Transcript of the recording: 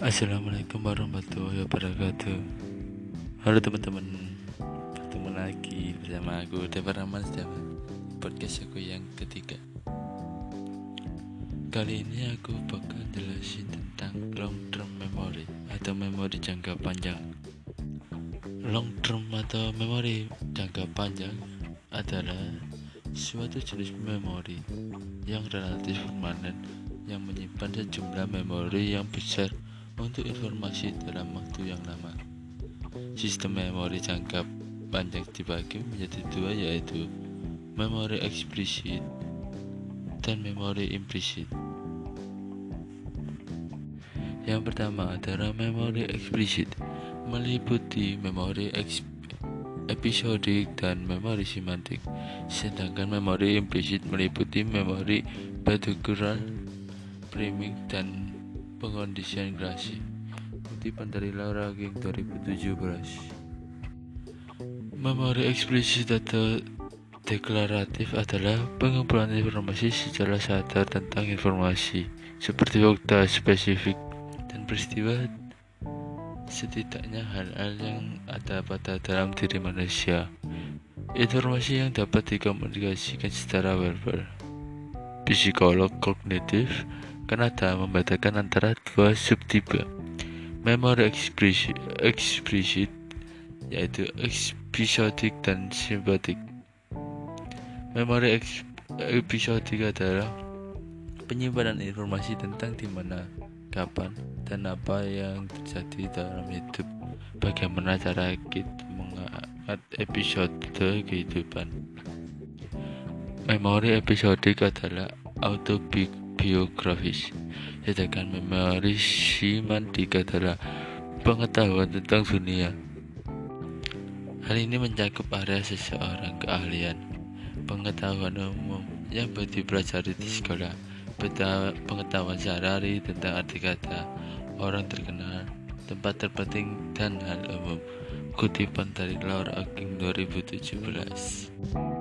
Assalamualaikum warahmatullahi wabarakatuh. Halo teman-teman Bertemu lagi bersama aku Dewa Rahman Setiawan Podcast aku yang ketiga. Kali ini aku bakal jelasin tentang long term memory Atau memori jangka panjang. Long term atau memori jangka panjang adalah suatu jenis memori yang relatif permanen yang menyimpan sejumlah memori yang besar untuk informasi dalam waktu yang lama. Sistem memori jangka panjang dibagi menjadi dua yaitu memori eksplisit dan memori implisit. Yang pertama adalah memori eksplisit meliputi memori episodik dan memori semantik sedangkan memori implisit meliputi memori procedural priming dan pengondisian gerasi kutipan dari Laura King 2017 memori eksplisit atau deklaratif adalah pengumpulan informasi secara sadar tentang informasi seperti fakta spesifik dan peristiwa setidaknya hal-hal yang ada pada dalam diri manusia. Informasi yang dapat dikomunikasikan secara verbal psikolog kognitif Kanada membedakan antara dua subtipe memori eksplisit, yaitu episodik dan simpatik. Memori episodik adalah penyimpanan informasi tentang di mana, kapan, dan apa yang terjadi dalam hidup. Bagaimana cara kita mengangkat episode kehidupan. Memori episodik adalah autobiography biografis. Sedangkan memori simantik adalah pengetahuan tentang dunia. Hal ini mencakup area seseorang keahlian. Pengetahuan umum yang dipelajari di sekolah. Pengetahuan sehari tentang arti kata orang terkenal tempat terpenting dan hal umum. Kutipan dari Laura Aking 2017